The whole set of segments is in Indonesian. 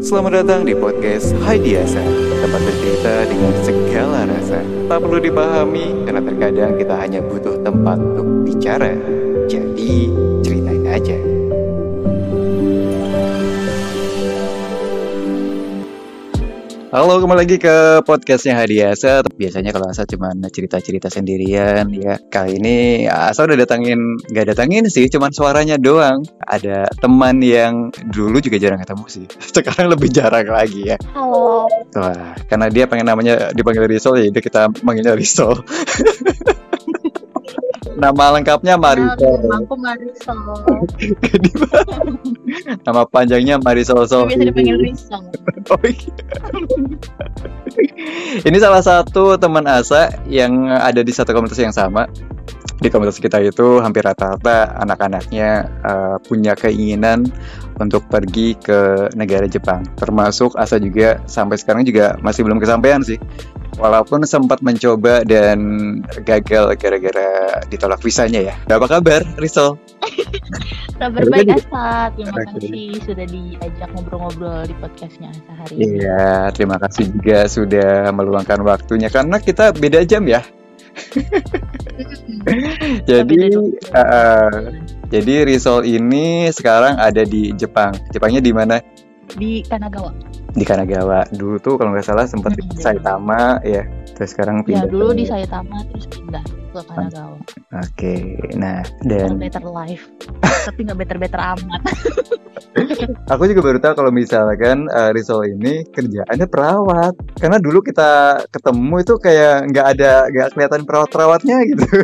Selamat datang di podcast Hai Diasa Tempat bercerita dengan segala rasa. Tak perlu dipahami karena terkadang kita hanya butuh tempat untuk bicara. Jadi ceritain aja Halo, kembali lagi ke podcastnya Hadiasa. Biasanya kalau Asa cuma cerita-cerita sendirian ya. Kali ini Asa udah datangin, nggak datangin sih, cuman suaranya doang. Ada teman yang dulu juga jarang ketemu sih. Sekarang lebih jarang lagi ya. Halo. Wah, karena dia pengen namanya dipanggil Risol ya, jadi kita manggilnya Risol. Nama lengkapnya Marisol. Nama aku Marisol. Nama panjangnya Marisol Biasa Sofi. dipanggil Risol. Oh, iya. Ini salah satu teman Asa yang ada di satu komunitas yang sama. Di komunitas kita itu hampir rata-rata anak-anaknya eh, punya keinginan untuk pergi ke negara Jepang. Termasuk Asa juga sampai sekarang juga masih belum kesampaian sih. Walaupun sempat mencoba dan gagal gara-gara ditolak visanya ya. Apa kabar, Rizal? Kabar baik. Asad. Terima kasih sudah diajak ngobrol-ngobrol di podcastnya Asa hari ini. Iya, terima kasih juga sudah meluangkan waktunya karena kita beda jam ya. Jadi, eh, jadi Rizal ini sekarang ada di Jepang. Jepangnya di mana? Di Kanagawa. Di Kanagawa. Dulu tuh kalau nggak salah sempat di Mm, di Saitama ya. Terus sekarang Ya pindah. dulu ke- di Saitama terus pindah ke Kanagawa. Oke, nah Better dan better life. Tapi nggak better better amat. aku juga baru tahu kalau misalkan eh, Rizal ini kerjaannya perawat. Karena dulu kita ketemu itu kayak nggak ada nggak kelihatan perawat-perawatnya gitu.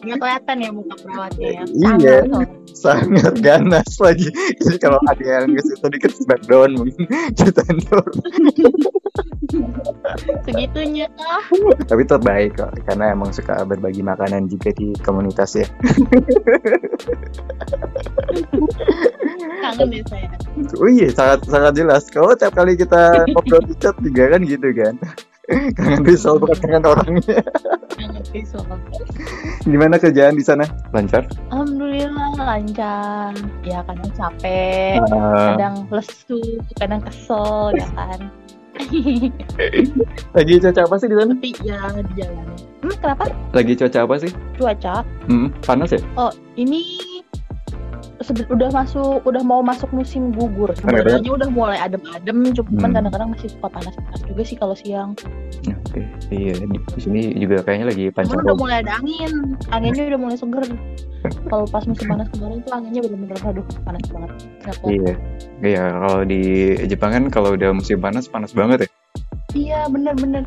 Nggak kelihatan ya muka perawatnya ya. Iya. Sangat, ganas lagi. Jadi kalau ada yang ke situ dikit background mungkin ceritain dulu. Segitunya kah? Tapi tetap baik kok karena emang suka berbagi makanan juga di komunitas ya. Kangen deh saya. Oh iya sangat sangat jelas. Kalau tiap kali kita ngobrol di chat juga kan gitu kan. Kangen risau bukan kangen orangnya. Kangen. Gimana kerjaan di sana? Lancar? Alhamdulillah lancar. Ya kadang capek, Ah, kadang lesu, kadang kesel ya kan. lagi cuaca apa sih di sana? Tapi ya di jalan. Hmm, kenapa? Lagi cuaca apa sih? Cuaca. Hmm, panas ya? Oh, ini udah masuk, udah mau masuk musim gugur. Kadang-kadang- Sebenarnya udah mulai adem-adem, cuman Hmm. kadang-kadang masih suka panas-panas juga sih kalau siang. Oke, iya di, sini juga kayaknya lagi panjang. udah mulai ada angin, anginnya udah mulai seger. Kalau pas musim panas kemarin tuh anginnya bener-bener aduh panas banget. Kuat. Iya, iya kalau di Jepang kan kalau udah musim panas panas banget ya. Iya bener-bener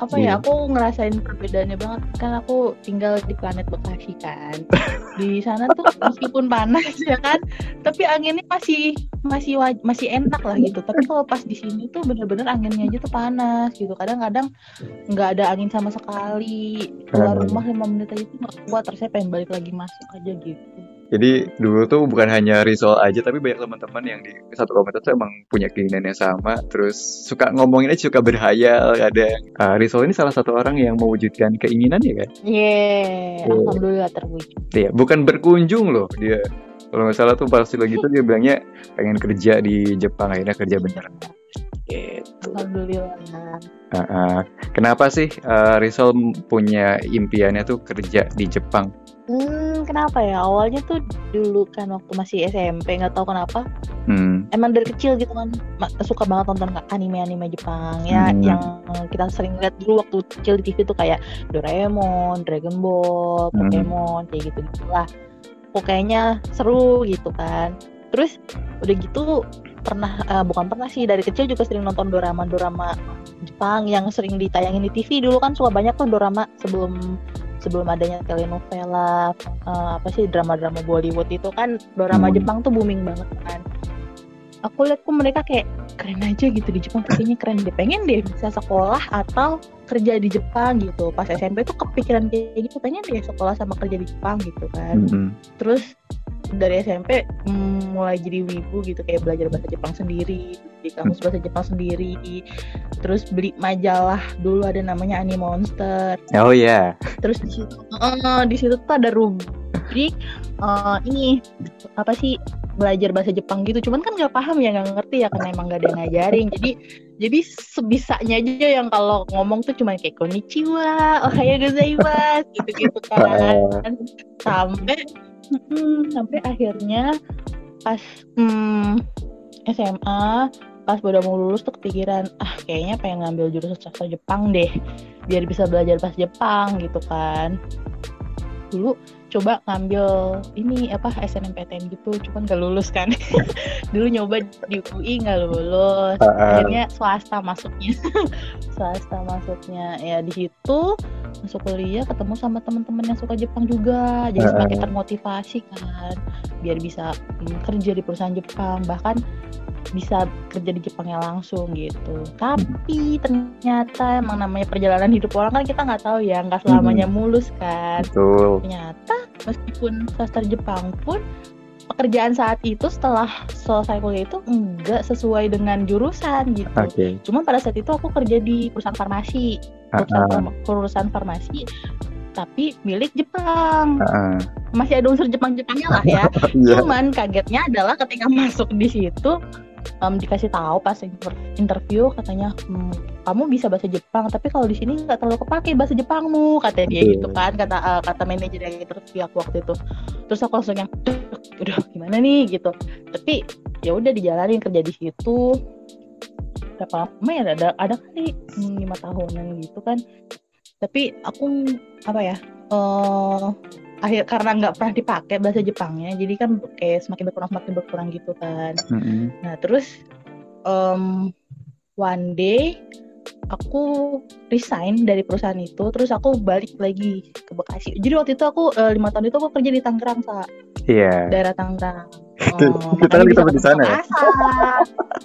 apa Iya. ya aku ngerasain perbedaannya banget. Kan aku tinggal di planet Bekasi kan. Di sana tuh meskipun panas ya kan tapi anginnya masih masih masih enak lah gitu. Tapi kalau pas di sini tuh bener-bener anginnya aja tuh panas gitu. Kadang-kadang nggak ada angin sama sekali. Keluar rumah lima menit aja tuh nggak kuat terus saya pengen balik lagi masuk aja gitu Jadi dulu tuh bukan hanya Rizal aja tapi banyak teman-teman yang di satu komunitas tuh emang punya keinginan yang sama. Terus suka ngomongin aja suka berhayal kadang. Uh, Rizal ini salah satu orang yang mewujudkan keinginan ya kan? yeah Iya. alhamdulillah terwujud Iya, bukan berkunjung loh dia. Kalau nggak salah tuh pas lagi itu dia bilangnya pengen kerja di Jepang akhirnya kerja beneran. Gitu. alhamdulillah Uh, uh, kenapa sih uh, Rizal punya impiannya tuh kerja di Jepang? Hmm, kenapa ya? Awalnya tuh dulu kan waktu masih SMP nggak tahu kenapa. Hmm. Emang dari kecil gitu kan suka banget nonton anime-anime Jepang ya Hmm. yang kita sering lihat dulu waktu kecil di TV tuh kayak Doraemon, Dragon Ball, Hmm. Pokemon kayak gitu lah. Kok kayaknya seru gitu kan. Terus udah gitu pernah eh, bukan pernah sih dari kecil juga sering nonton dorama-dorama Jepang yang sering ditayangin di TV dulu kan suka banyak tuh dorama sebelum sebelum adanya telenovela eh, apa sih drama-drama Bollywood itu kan dorama Hmm. Jepang tuh booming banget kan aku lihat kok mereka kayak keren aja gitu di Jepang kayaknya keren deh pengen deh bisa sekolah atau kerja di Jepang gitu pas SMP tuh kepikiran kayak gitu pengen deh sekolah sama kerja di Jepang gitu kan Hmm. terus dari SMP mm, mulai jadi wibu gitu kayak belajar bahasa Jepang sendiri di kamus bahasa Jepang sendiri. Terus beli majalah dulu ada namanya Anime Monster. Oh iya. terus di situ eh, di situ tuh ada rub jadi uh, ini apa sih belajar bahasa Jepang gitu. Cuman kan nggak paham ya nggak ngerti ya karena emang nggak ada yang ngajarin. Jadi jadi sebisanya aja yang kalau ngomong tuh cuma kayak konnichiwa ohayo gozaimasu gitu gitu kan. Sampai hmm, sampai akhirnya pas hmm, SMA pas udah mau lulus tuh kepikiran ah kayaknya pengen ngambil jurusan sastra Jepang deh biar bisa belajar bahasa Jepang gitu kan. Dulu coba ngambil ini apa SNMPTN gitu cuman gak lulus kan. Dulu nyoba di UI nggak lulus akhirnya swasta masuknya. Swasta masuknya. Ya di situ masuk kuliah ketemu sama teman-teman yang suka Jepang juga. Jadi semakin termotivasi kan biar bisa hmm, kerja di perusahaan Jepang bahkan bisa kerja di Jepangnya langsung gitu. Tapi ternyata emang namanya perjalanan hidup orang kan kita nggak tahu ya, nggak selamanya mulus kan. Betul. Ternyata meskipun sastra Jepang pun pekerjaan saat itu setelah selesai kuliah itu enggak sesuai dengan jurusan gitu. Okay. Cuma pada saat itu aku kerja di perusahaan farmasi, perusahaan, uh -uh. perusahaan farmasi tapi milik Jepang. Uh. Masih ada unsur Jepang-Jepangnya lah ya. yeah. Cuman kagetnya adalah ketika masuk di situ um, dikasih tahu pas interview katanya hm, kamu bisa bahasa Jepang tapi kalau di sini nggak terlalu kepake bahasa Jepangmu katanya dia gitu kan kata uh, kata manajer yang interview aku waktu itu. Terus aku langsung yang udah gimana nih? Gitu. Tapi ya udah dijalanin kerja di situ. Berapa lama ya ada ada kali hmm, lima tahunan gitu kan. Tapi aku apa ya uh, akhir karena nggak pernah dipakai bahasa Jepangnya jadi kan kayak semakin berkurang semakin berkurang gitu kan. Mm-hmm. nah terus um, one day aku resign dari perusahaan itu terus aku balik lagi ke Bekasi. Jadi waktu itu aku uh, lima tahun itu aku kerja di Tangerang sa. Iya. Yeah. daerah Tangerang. Oh, kita kan kita di sana ya?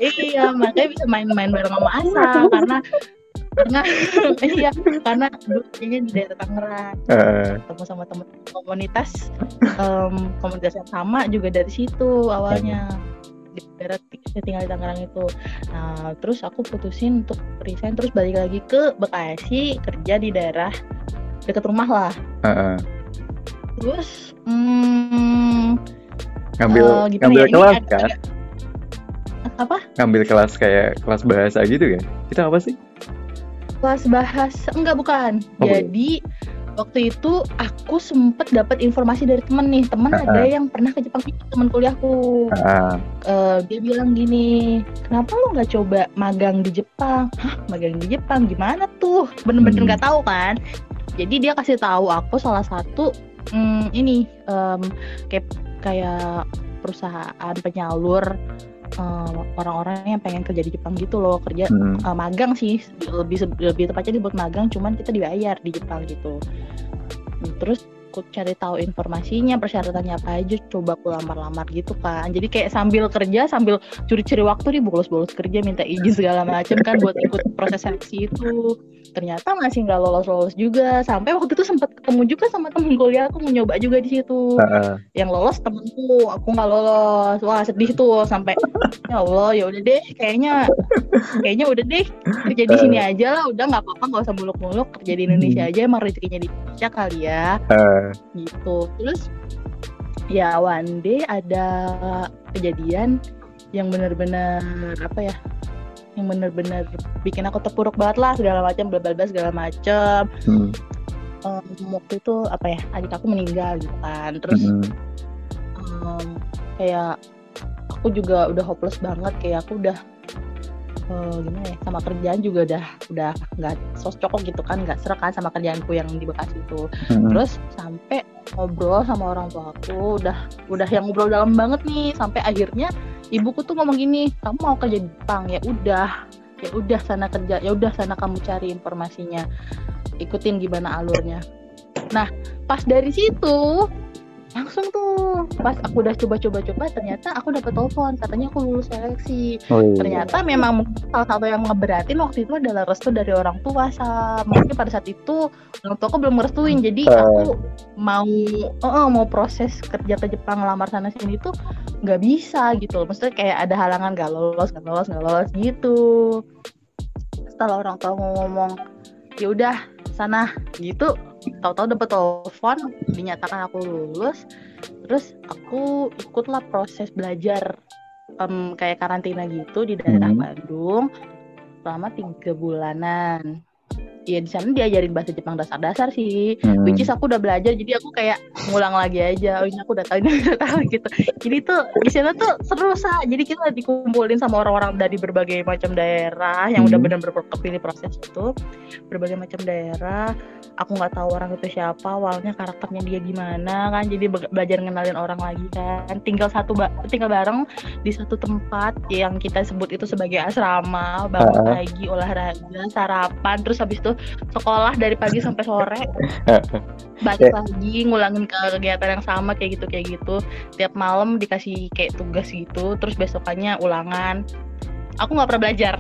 Iya makanya bisa main-main bareng sama Asa karena karena iya karena dulu di daerah Tangerang. Uh. ketemu sama teman komunitas um, komunitas yang sama juga dari situ awalnya. Di daerah saya tinggal di Tangerang itu. Nah terus aku putusin untuk resign terus balik lagi ke Bekasi kerja di daerah dekat rumah lah. Uh. terus hmm, ngambil uh, ngambil ya, kelas kan? apa? Ngambil kelas kayak kelas bahasa gitu ya kita apa sih kelas bahasa enggak bukan. Oh, jadi waktu itu aku sempet dapat informasi dari temen nih. Temen uh -uh. ada yang pernah ke Jepang temen kuliahku uh -uh. Uh, dia bilang gini kenapa lu nggak coba magang di Jepang? Hah? Magang di Jepang? Gimana tuh? Bener-bener nggak -bener hmm. tahu kan? Jadi dia kasih tahu aku salah satu um, ini um, kayak kayak perusahaan penyalur orang orang-orang yang pengen kerja di Jepang gitu loh kerja hmm. uh, magang sih lebih lebih tepatnya dibuat magang cuman kita dibayar di Jepang gitu terus aku cari tahu informasinya persyaratannya apa aja coba aku lamar-lamar gitu kan jadi kayak sambil kerja sambil curi-curi waktu nih bolos-bolos kerja minta izin segala macam kan buat ikut proses seleksi itu. Ternyata masih nggak lolos-lolos juga. Sampai waktu itu sempat ketemu juga sama temen kuliah aku mau nyoba juga di situ. Uh-uh. yang lolos temenku aku nggak lolos. Wah sedih tuh sampai ya Allah ya udah deh kayaknya kayaknya udah deh kerja di sini aja lah udah nggak apa-apa nggak usah muluk-muluk kerja di Indonesia hmm. aja emang rezekinya di Indonesia kali ya. Uh gitu terus ya one day ada kejadian yang benar-benar apa ya yang benar-benar bikin aku terpuruk banget lah segala macam bla bla bla segala macam hmm. um, waktu itu apa ya adik aku meninggal gitu kan terus hmm. um, kayak aku juga udah hopeless banget kayak aku udah uh, gimana ya sama kerjaan juga udah udah nggak cocok gitu kan nggak serak kan sama kerjaanku yang di Bekasi itu. Hmm. terus sampai ngobrol sama orang tua aku udah udah yang ngobrol dalam banget nih sampai akhirnya ibuku tuh ngomong gini kamu mau kerja di Jepang ya udah ya udah sana kerja ya udah sana kamu cari informasinya ikutin gimana alurnya. Nah pas dari situ langsung tuh pas aku udah coba-coba-coba ternyata aku dapat telepon. Katanya aku lulus seleksi. Oh, iya. ternyata memang salah satu yang ngeberatin waktu itu adalah restu dari orang tua sa mungkin pada saat itu orang tua aku belum merestuin jadi uh. aku mau uh, uh, mau proses kerja ke Jepang lamar sana sini tuh nggak bisa gitu maksudnya kayak ada halangan gak lolos gak lolos gak lolos gitu. Setelah orang tua ngomong ya udah sana. Gitu. Tahu-tahu dapat telepon dinyatakan aku lulus. Terus aku ikutlah proses belajar em, kayak karantina gitu di daerah Hmm. Bandung selama tiga bulanan ya di sana diajarin bahasa Jepang dasar-dasar sih. Hmm. which is aku udah belajar jadi aku kayak ngulang lagi aja. Oh ini aku udah tahu ini udah tahu gitu. Jadi tuh di sana tuh seru sa. Jadi kita dikumpulin sama orang-orang dari berbagai macam daerah yang udah Hmm. benar-benar kepilih proses itu. Berbagai macam daerah. Aku nggak tahu orang itu siapa awalnya karakternya dia gimana kan. Jadi be- belajar ngenalin orang lagi kan. Tinggal satu ba- tinggal bareng di satu tempat yang kita sebut itu sebagai asrama bangun Ah. pagi olahraga sarapan terus habis itu sekolah dari pagi sampai sore. Balik lagi ngulangin ke kegiatan yang sama kayak gitu kayak gitu. Tiap malam dikasih kayak tugas gitu terus besokannya ulangan. Aku nggak pernah belajar.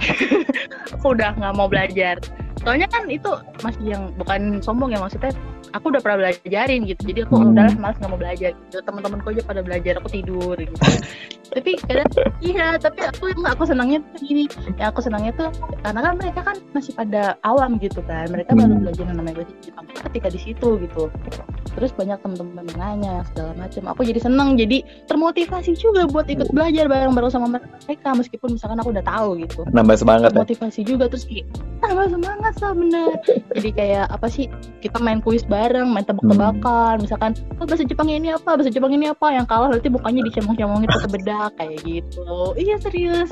Aku udah nggak mau belajar soalnya kan itu masih yang bukan sombong ya maksudnya aku udah pernah belajarin gitu. Jadi aku Hmm. udahlah malas nggak mau belajar gitu. Teman-temanku aja pada belajar aku tidur gitu. Tapi kadang iya tapi aku yang aku senangnya tuh gini. Yang aku senangnya tuh karena kan mereka kan masih pada awam gitu kan. Mereka baru Hmm. belajar yang namanya bahasa Jepang ketika di situ gitu. Terus banyak teman-teman nanya segala macam aku jadi seneng jadi termotivasi juga buat ikut belajar bareng-bareng sama mereka meskipun misalkan aku udah tahu gitu. Nambah semangat ya. motivasi juga terus kayak tambah semangat sah bener. Jadi kayak apa sih kita main kuis bareng main tebak-tebakan misalkan oh, bahasa Jepangnya ini apa? Bahasa Jepang ini apa? Yang kalah nanti bukannya dicemong-cemongin pakai bedak kayak gitu. Iya serius.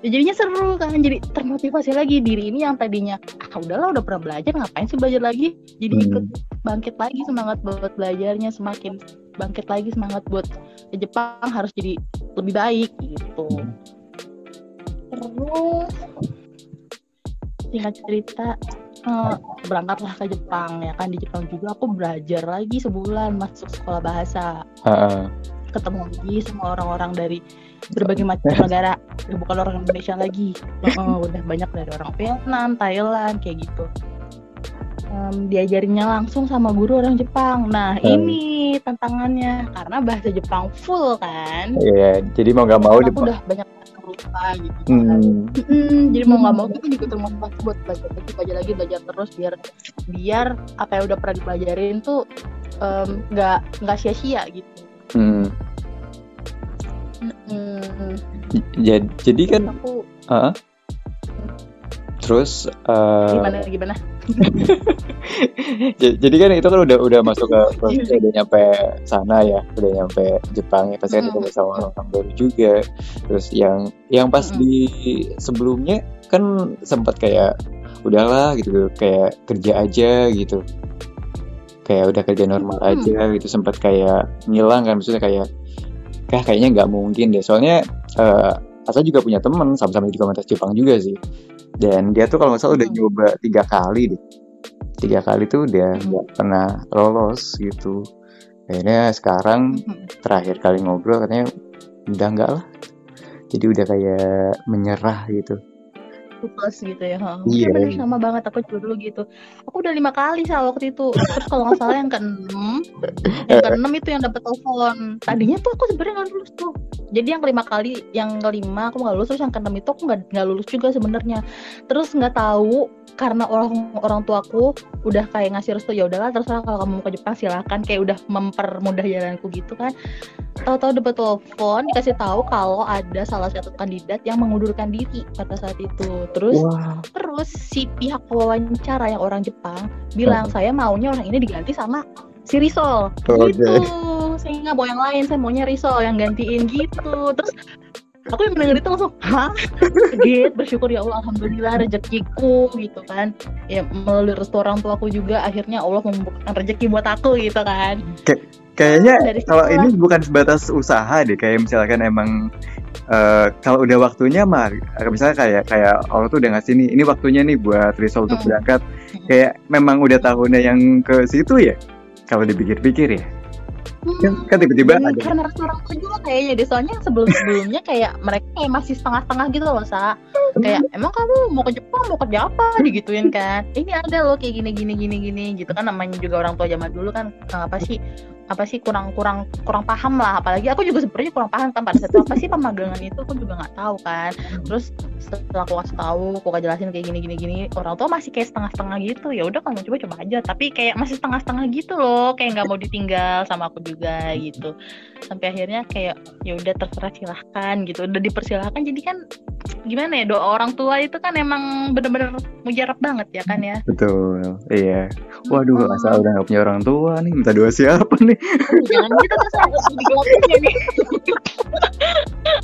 Ya, jadinya seru kan jadi termotivasi lagi diri ini yang tadinya ah udahlah udah pernah belajar ngapain sih belajar lagi? Jadi Hmm. ikut bangkit lagi semangat buat belajarnya semakin bangkit lagi semangat buat ke Jepang harus jadi lebih baik gitu. Hmm. terus singkat cerita eh, berangkatlah ke Jepang ya kan? Di Jepang juga aku belajar lagi sebulan masuk sekolah bahasa. Heeh. ketemu lagi sama orang-orang dari berbagai macam negara. Ya, bukan orang Indonesia lagi. Heeh, udah banyak dari orang Vietnam Thailand kayak gitu. Em, diajarinnya langsung sama guru orang Jepang. Nah ini tantangannya. Karena bahasa Jepang full kan? Iya, jadi mau nggak mau aku udah banyak lupa gitu kan Hmm. Mm, jadi mau nggak mau kita juga termotivasi buat belajar lagi belajar lagi belajar terus biar biar apa yang udah pernah dipelajarin tuh nggak nggak sia-sia gitu Hmm. Mm, Jadi, jadi kan aku Heeh. Terus eh, gimana gimana jadi kan itu kan udah udah masuk ke proses udah nyampe sana ya, udah nyampe Jepang ya pasti kan Mm. ketemu sama orang baru juga. Terus yang yang pas Mm. di sebelumnya kan sempat kayak udahlah gitu kayak kerja aja gitu. Kayak udah kerja normal Mm. aja gitu sempat kayak ngilang kan maksudnya kayak kah kayaknya nggak mungkin deh soalnya eh Asa juga punya temen sama-sama di komunitas Jepang juga sih dan dia tuh kalau nggak salah udah Hmm. nyoba tiga kali deh. Tiga kali tuh udah Hmm. nggak pernah lolos gitu. Akhirnya sekarang Mm, terakhir kali ngobrol katanya udah nggak lah. Jadi udah kayak menyerah gitu. Plus gitu ya ha. Iya. bener sama banget. Aku juga dulu gitu. Aku udah lima kali sih waktu itu. Terus kalau nggak salah yang keenam yang keenam itu yang dapat telepon. Tadinya tuh aku sebenarnya nggak lulus tuh jadi yang kelima kali yang kelima aku nggak lulus terus yang keenam itu aku nggak nggak lulus juga sebenarnya. Terus nggak tahu karena orang orang tuaku udah kayak ngasih restu ya udahlah terserah kalau kamu mau ke Jepang silakan. Kayak udah mempermudah jalanku gitu kan. Tahu-tahu dapat telepon dikasih tahu kalau ada salah satu kandidat yang mengundurkan diri pada saat itu. Terus wah. terus si pihak wawancara yang orang Jepang bilang saya maunya orang ini diganti sama si Risol. Oke. gitu. Saya nggak mau yang lain saya maunya Risol yang gantiin gitu. Terus aku yang mendengar itu langsung hah? Kaget bersyukur ya Allah alhamdulillah rezekiku gitu kan. Ya melalui restu orang tuaku juga akhirnya Allah membukakan rezeki buat aku gitu kan. Kayaknya Dari kalau ini bukan sebatas usaha deh kayak misalkan emang eh, kalau udah waktunya mah misalnya kayak kayak Allah tuh udah ngasih nih ini waktunya nih buat Rizal untuk Hmm. berangkat. Kayak memang udah tahunnya yang ke situ ya kalau dipikir-pikir ya. Kan, kan tiba-tiba ada. karena tua juga kayaknya deh. Soalnya sebelum sebelumnya kayak mereka kayak masih setengah-setengah gitu loh sa. Kayak emang kamu mau ke Jepang mau kerja apa? Digituin kan. Ini ada loh kayak gini gini gini gini gitu kan. Namanya juga orang tua zaman dulu kan eh, apa sih apa sih kurang kurang kurang paham lah. Apalagi aku juga sebenarnya kurang paham kan pada saat apa sih pemagangan itu aku juga nggak tahu kan. Terus setelah aku kasih tahu aku kasih jelasin kayak gini gini gini orang tua masih kayak setengah-setengah gitu. Ya udah kalau mau coba coba aja. Tapi kayak masih setengah-setengah gitu loh kayak nggak mau ditinggal sama aku juga gitu. Sampai akhirnya kayak ya udah terserah silahkan gitu. Udah dipersilahkan jadi kan gimana ya doa orang tua itu kan emang bener-bener mujarab banget ya kan ya. Betul iya. Waduh Hmm. asal udah gak punya orang tua nih minta doa siapa nih jangan gitu terus aku digelatin ya nih.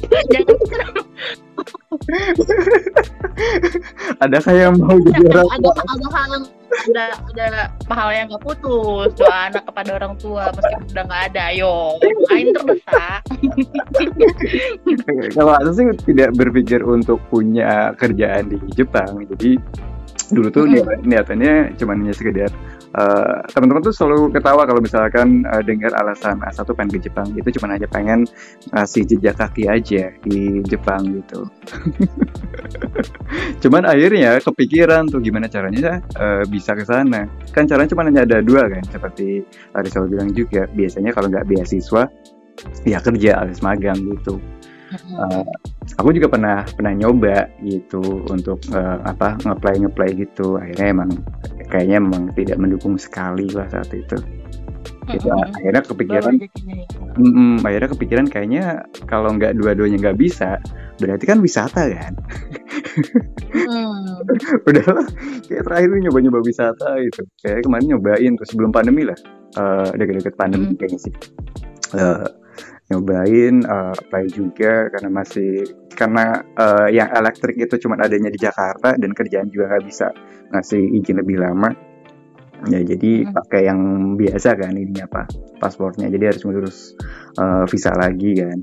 Jangan gitu ada kayak yang mau jadi orang ada ada hal yang ada ada pahala yang gak putus. Doa anak kepada orang tua meskipun udah nggak ada. Ayo main terus ah kalau aku sih tidak berpikir untuk punya kerjaan di Jepang. Jadi dulu tuh Mm. niat- niatannya cuma hanya sekedar eh, teman-teman tuh selalu ketawa kalau misalkan eh, dengar alasan asa tuh pengen ke Jepang. Itu cuma aja pengen ngasih jejak kaki aja di Jepang gitu. Cuman akhirnya kepikiran tuh gimana caranya eh, bisa ke sana. Kan caranya cuma hanya ada dua kan seperti Rizal bilang juga. Biasanya kalau nggak beasiswa ya kerja alias magang gitu aku juga pernah pernah nyoba gitu untuk eh, apa ngeplay ngeplay gitu akhirnya emang kayaknya emang tidak mendukung sekali lah saat itu gitu Mm-mm. akhirnya Baru kepikiran ya. mm, akhirnya kepikiran kayaknya kalau nggak dua-duanya nggak bisa berarti kan wisata kan Hmm. udahlah kayak terakhir ini nyoba-nyoba wisata gitu kayak kemarin nyobain terus sebelum pandemi lah eh deket-deket pandemi Hmm. kayaknya sih Eh, nyobain eh, apply juga karena masih karena eh, yang elektrik itu cuma adanya di Jakarta dan kerjaan juga nggak bisa ngasih izin lebih lama. Ya jadi Hmm. pakai yang biasa kan ini apa paspornya jadi harus ngurus eh, visa lagi kan.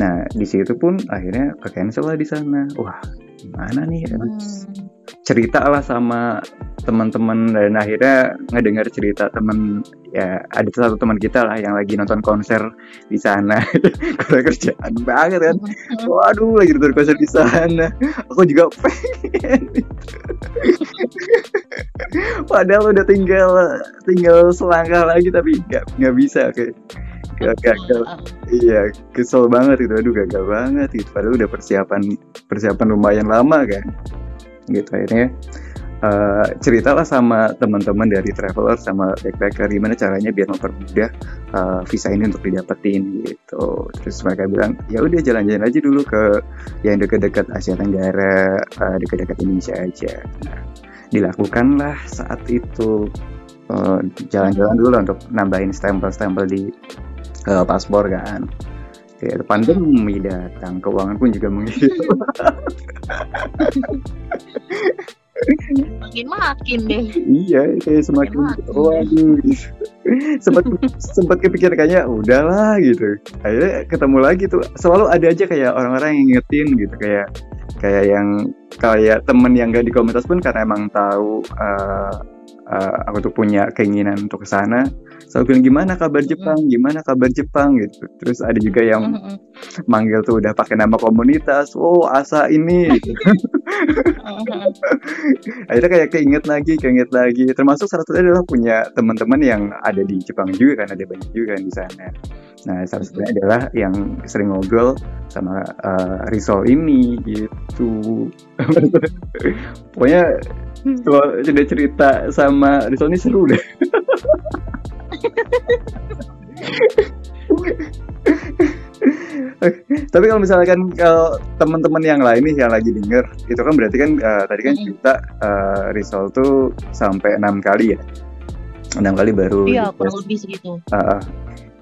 Nah di situ pun akhirnya ke cancel lah di sana. Wah gimana nih? Hmm. Cerita lah sama teman-teman dan akhirnya ngedengar cerita temen ya ada satu teman kita lah yang lagi nonton konser di sana. Karena kerjaan banget kan. Hmm. waduh lagi nonton konser di sana. Aku juga pengen. Padahal udah tinggal tinggal selangkah lagi tapi nggak nggak bisa kayak gagal iya kesel banget gitu. Aduh gagal banget gitu. Padahal udah persiapan persiapan lumayan lama kan gitu. Akhirnya eh, ceritalah sama teman-teman dari traveler sama backpacker gimana caranya biar mempermudah eh, visa ini untuk didapetin gitu. Terus mereka bilang ya udah jalan-jalan aja dulu ke yang dekat-dekat Asia Tenggara eh, dekat-dekat Indonesia aja. Nah, dilakukanlah saat itu. Jalan-jalan dulu untuk nambahin stempel-stempel di eh, paspor kan kayak pandemi datang keuangan pun juga menghilang makin makin deh. Iya kayak semakin Makin makin. waduh gitu. sempat sempat kepikiran kayaknya udahlah gitu. Akhirnya ketemu lagi tuh. Selalu ada aja kayak orang-orang yang ngingetin gitu. Kayak kayak yang kayak temen yang gak di komunitas pun karena emang tahu eh, eh, aku tuh punya keinginan untuk ke sana selalu bilang gimana kabar Jepang? Gimana kabar Jepang? Gitu. Terus ada juga yang manggil tuh udah pakai nama komunitas oh asa ini. Gitu. Akhirnya kayak keinget lagi keinget lagi. Termasuk salah satunya adalah punya teman-teman yang ada di Jepang juga kan ada banyak juga kan di sana nah salah satunya adalah yang sering ngobrol sama eh, Rizal ini gitu pokoknya kalau sudah cerita sama Rizal ini seru deh Tapi kalau misalkan kalau teman-teman yang lain nih yang lagi denger, itu kan berarti kan eh, tadi kan Mm-mm. cerita eh, Rizal tuh sampai enam kali ya, enam kali baru. iya kurang lebih segitu ah.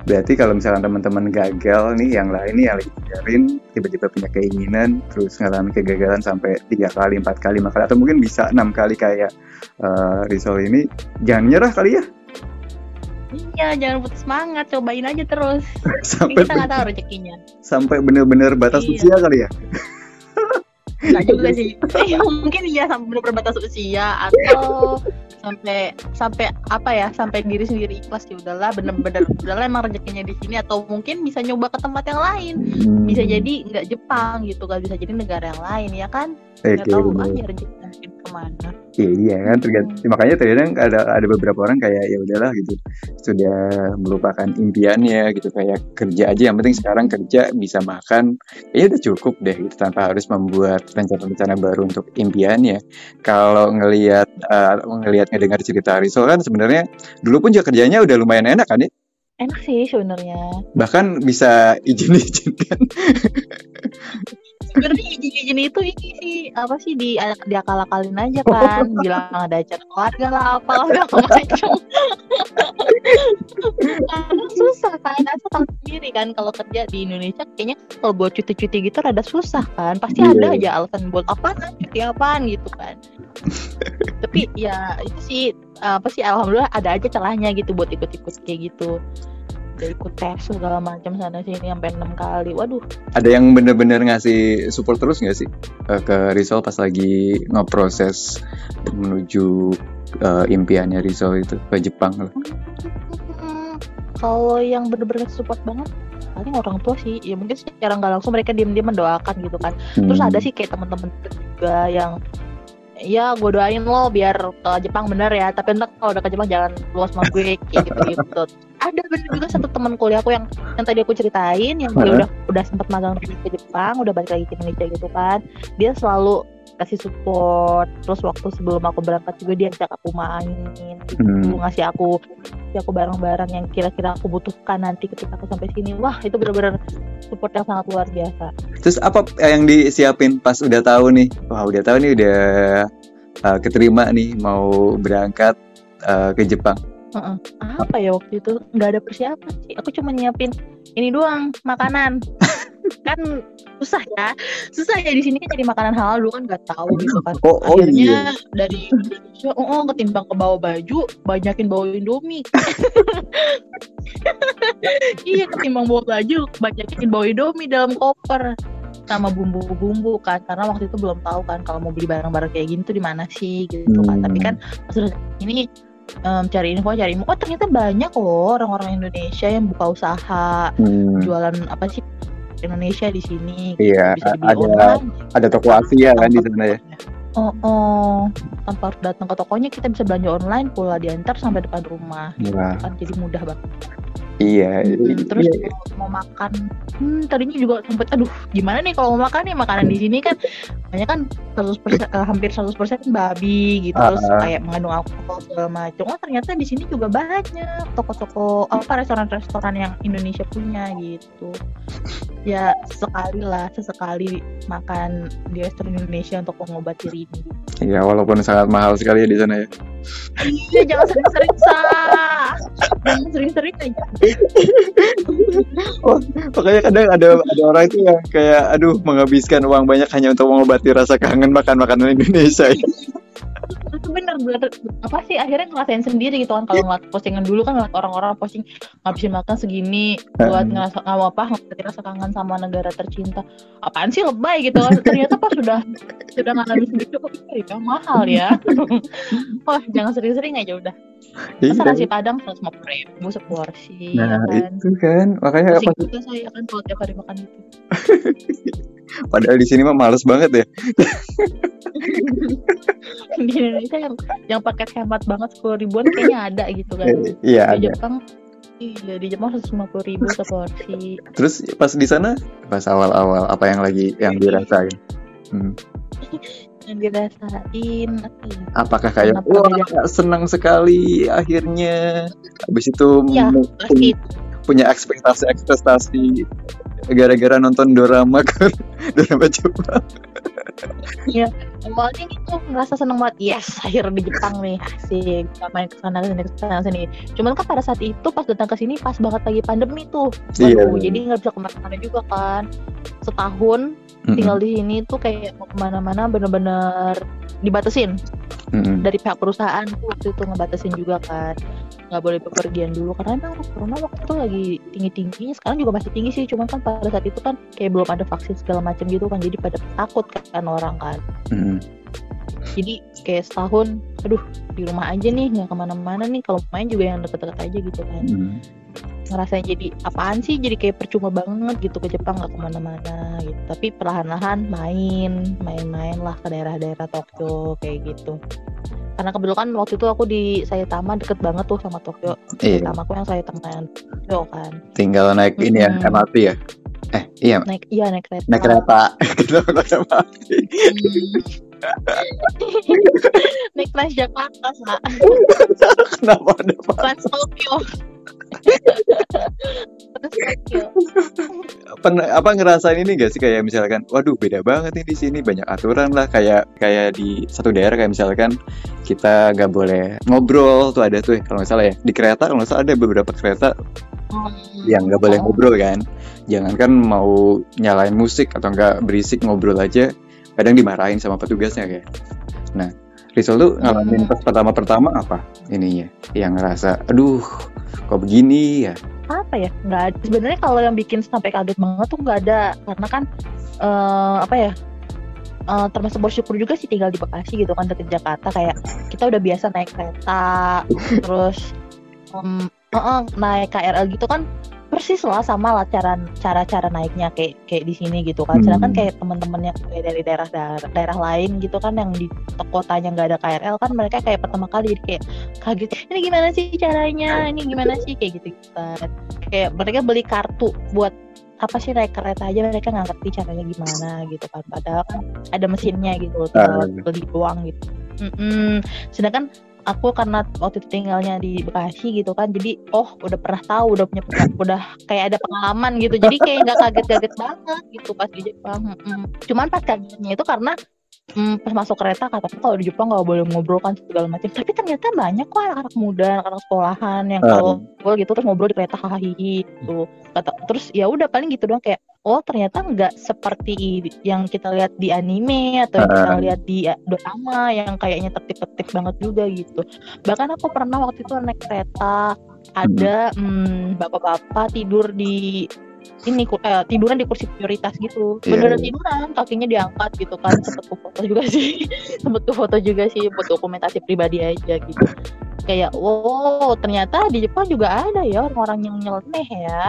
Berarti kalau misalkan teman-teman gagal nih, yang lain nih yang lagi dengerin, tiba-tiba punya keinginan, terus ngalamin kegagalan sampai tiga kali, empat kali, lima kali, atau mungkin bisa enam kali kayak eh, Rizal ini, jangan nyerah kali ya, iya jangan putus semangat cobain aja terus ini sampai kita nggak tahu rezekinya sampai bener-bener batas Iya. usia kali ya. Nggak juga sih. Eh, mungkin iya sampai benar batas usia atau sampai sampai apa ya sampai diri sendiri ikhlas ya udahlah bener-bener udahlah emang rezekinya di sini atau mungkin bisa nyoba ke tempat yang lain Hmm. bisa jadi nggak Jepang gitu kan bisa jadi negara yang lain ya kan nggak tahu aja rezekinya mungkin ke mana Iya kan tergantung. Makanya terkadang ada ada beberapa orang kayak ya udahlah gitu. Sudah melupakan impiannya gitu. Kayak kerja aja yang penting sekarang kerja bisa makan. Ya udah cukup deh gitu. Tanpa harus membuat rencana-rencana baru untuk impiannya. Kalau ngelihat eh, ngelihat ngedengar cerita Rizal kan sebenarnya dulu pun juga kerjanya udah lumayan enak kan ya? Enak sih sebenarnya. Bahkan bisa izin-izin kan sebenarnya izin-izin itu ini sih apa sih di diakal-akalin aja kan. Bilang ada acara keluarga lah apalah segala macam Karena susah kan aku tahu sendiri kan. Kalau kerja di Indonesia kayaknya kalau buat cuti-cuti gitu rada susah kan. Pasti Iya. ada aja alasan buat apaan cuti apaan gitu kan. Tapi ya itu sih apa sih alhamdulillah ada aja celahnya gitu buat ikut-ikut kayak gitu udah ikut tes segala macam sana sini sampai enam kali. Waduh. Ada yang bener-bener ngasih support terus nggak sih eh, ke Rizal pas lagi ngeproses menuju eh, impiannya Rizal itu ke Jepang lah. Hmm, kalau yang bener-bener support banget paling orang tua sih. Ya mungkin secara nggak langsung mereka diem-diem mendoakan gitu kan. Terus Hmm. ada sih kayak teman-teman juga yang ya gue doain lo biar ke Jepang bener ya. Tapi entar kalau udah ke Jepang jangan luas sama gue kayak gitu gitu ada bener juga satu teman kuliahku yang yang tadi aku ceritain yang dia udah udah sempat magang ke Jepang udah balik lagi ke Indonesia gitu kan. Dia selalu kasih support terus waktu sebelum aku berangkat juga dia ajak aku main gitu Hmm. ngasih aku ngasih aku barang-barang yang kira-kira aku butuhkan nanti ketika aku sampai sini wah itu benar-benar support yang sangat luar biasa Terus apa yang disiapin pas udah tahu nih? Wah udah tahu nih udah eh, keterima nih mau berangkat eh, ke Jepang. Heeh. apa ya waktu itu? Nggak ada persiapan sih. Aku cuma nyiapin ini doang makanan. Kan susah ya. Susah ya di sini kan jadi makanan halal dulu kan nggak tahu gitu kan. Oh, oh akhirnya iya. dari Indonesia oh, oh ketimbang ke bawa baju banyakin bawa indomie. Iya ketimbang bawa baju banyakin bawa indomie dalam koper. Sama bumbu-bumbu kan karena waktu itu belum tahu kan kalau mau beli barang-barang kayak gini tuh di mana sih gitu kan. Hmm. tapi kan pas ini em, cari info cari info oh ternyata banyak loh orang-orang Indonesia yang buka usaha Hmm. jualan apa sih Indonesia di sini gitu. Iya, bisa ada- online Ada toko Asia kan di sana ya. Oh, oh, tanpa harus datang ke tokonya kita bisa belanja online, pula diantar sampai depan rumah. Wah, Kan jadi mudah banget. Iya. Hmm, terus Iya. mau, makan, hmm, tadinya juga sempet, aduh, gimana nih kalau mau makan nih makanan di sini kan banyak kan 100%, eh, hampir 100% babi gitu, terus Ah, ah. kayak mengandung alkohol segala macam. Oh ternyata di sini juga banyak toko-toko apa restoran-restoran yang Indonesia punya gitu. Ya sekali lah, sesekali makan di restoran Indonesia untuk mengobati rindu. Iya, walaupun sangat mahal sekali ya di sana ya. Iya, jangan sering-sering sah. Jangan sering-sering aja. Makanya kadang ada ada orang itu yang kayak aduh menghabiskan uang banyak hanya untuk mengobati rasa kangen makan makanan Indonesia. Itu bener, bener. Apa sih akhirnya ngerasain sendiri gitu kan kalau ngeliat postingan dulu kan ngeliat orang-orang posting ngabisin makan segini buat Hmm. ngerasa nggak apa ngerasa rasa kangen sama negara tercinta. Apaan sih lebay gitu kan? Ternyata pas sudah sudah ngalamin sendiri kok ya mahal ya. Wah jangan sering-sering aja udah. Masa Iya. nasi padang seratus lima puluh ribu seporsi ya Nah, kan. itu kan makanya Pusing juga saya kan kalau tiap hari makan itu. padahal di sini mah males banget ya. di Indonesia yang yang paket hemat banget sepuluh ribuan kayaknya ada gitu kan Iya di ada. Jepang iya di Jepang seratus lima puluh ribu seporsi Terus pas di sana pas awal-awal apa yang lagi yang dirasain? Hmm. yang dirasain ya Apakah kayak wah senang sekali akhirnya habis itu pasti punya ekspektasi ekspektasi gara-gara nonton dorama kan dorama Jepang. Awalnya gitu ngerasa seneng banget. Yes akhir di Jepang nih asik bisa main ke sana sini ke sana sini. Cuman kan pada saat itu pas datang ke sini pas banget lagi pandemi tuh. Iya. Jadi nggak bisa ke mana-mana juga kan. Setahun Mm-mm. tinggal di sini tuh kayak mau ke mana-mana bener-bener dibatasin Mm-mm. dari pihak perusahaan tuh waktu itu ngebatasin juga kan nggak boleh bepergian dulu karena emang corona waktu itu lagi tinggi tingginya sekarang juga masih tinggi sih cuman kan pada saat itu kan kayak belum ada vaksin segala macam gitu kan jadi pada takut kan orang kan Mm-mm. jadi kayak setahun aduh di rumah aja nih nggak ke mana-mana nih kalau main juga yang deket-deket aja gitu kan Mm. Ngerasanya jadi apaan sih? Jadi kayak percuma banget gitu ke Jepang nggak ke mana-mana gitu. Tapi perlahan-lahan main main-main lah ke daerah-daerah Tokyo kayak gitu. Karena kebetulan waktu itu aku di Saitama deket banget tuh sama Tokyo. Iya, Saitama aku yang Saitama yang Tokyo kan. Tinggal naik ini ya. MRT ya. Eh, iya, naik iya naik kereta. Naik kereta. Kenapa naik MRT? Hmm. naik Transjakarta sa Kenapa ada Trans Tokyo Pernah apa ngerasain ini gak sih? Kayak misalkan, waduh beda banget nih di sini banyak aturan lah. Kayak kayak di satu daerah kayak misalkan kita nggak boleh ngobrol tuh ada tuh kalau salah ya. Di kereta kalau salah ada beberapa kereta yang nggak boleh ngobrol kan. Jangankan mau nyalain musik atau nggak berisik ngobrol aja kadang dimarahin sama petugasnya kayak. Nah Rizal tuh ngalamin Hmm. pas pertama-pertama apa ininya? Yang ngerasa aduh kok begini ya? Apa ya? Nggak sebenarnya kalau yang bikin sampai kaget banget tuh nggak ada. Karena kan eh, apa ya eh, termasuk bersyukur juga sih tinggal di Bekasi gitu kan deket Jakarta. Kayak kita udah biasa naik kereta terus em, eh, eh, naik KRL gitu kan persis lah sama lah cara cara cara naiknya kayak kayak di sini gitu kan sedangkan Hmm. kayak teman-teman yang kayak dari daerah daerah, daerah lain gitu kan yang di kotanya nggak ada KRL kan mereka kayak pertama kali jadi kayak kaget ini gimana sih caranya ini gimana sih kayak gitu kan kayak mereka beli kartu buat apa sih naik kereta aja mereka nggak ngerti caranya gimana gitu kan padahal kan ada mesinnya gitu loh tinggal Ah. beli doang gitu Mm-mm. sedangkan aku karena waktu itu tinggalnya di Bekasi gitu kan jadi oh udah pernah tahu udah punya udah kayak ada pengalaman gitu jadi kayak nggak kaget-kaget banget gitu pas di Jepang Mm-mm. cuman pas kagetnya itu karena mm, pas masuk kereta katanya kalau di Jepang nggak boleh ngobrol kan segala macam tapi ternyata banyak kok anak-anak muda anak-anak sekolahan yang Ah. kalau ngobrol gitu terus ngobrol di kereta hahaha gitu kata terus ya udah paling gitu doang kayak oh ternyata nggak seperti yang kita lihat di anime atau yang kita Ah. lihat di uh, drama yang kayaknya tertib-tertib banget juga gitu bahkan aku pernah waktu itu naik kereta ada mm, bapak-bapak tidur di ini eh, tiduran di kursi prioritas gitu. Iya, beneran iya. tiduran kakinya diangkat gitu kan. Sempet foto juga sih. Sempet ku foto juga sih buat dokumentasi pribadi aja gitu. Kayak wow ternyata di Jepang juga ada ya orang-orang yang nyeleneh ya.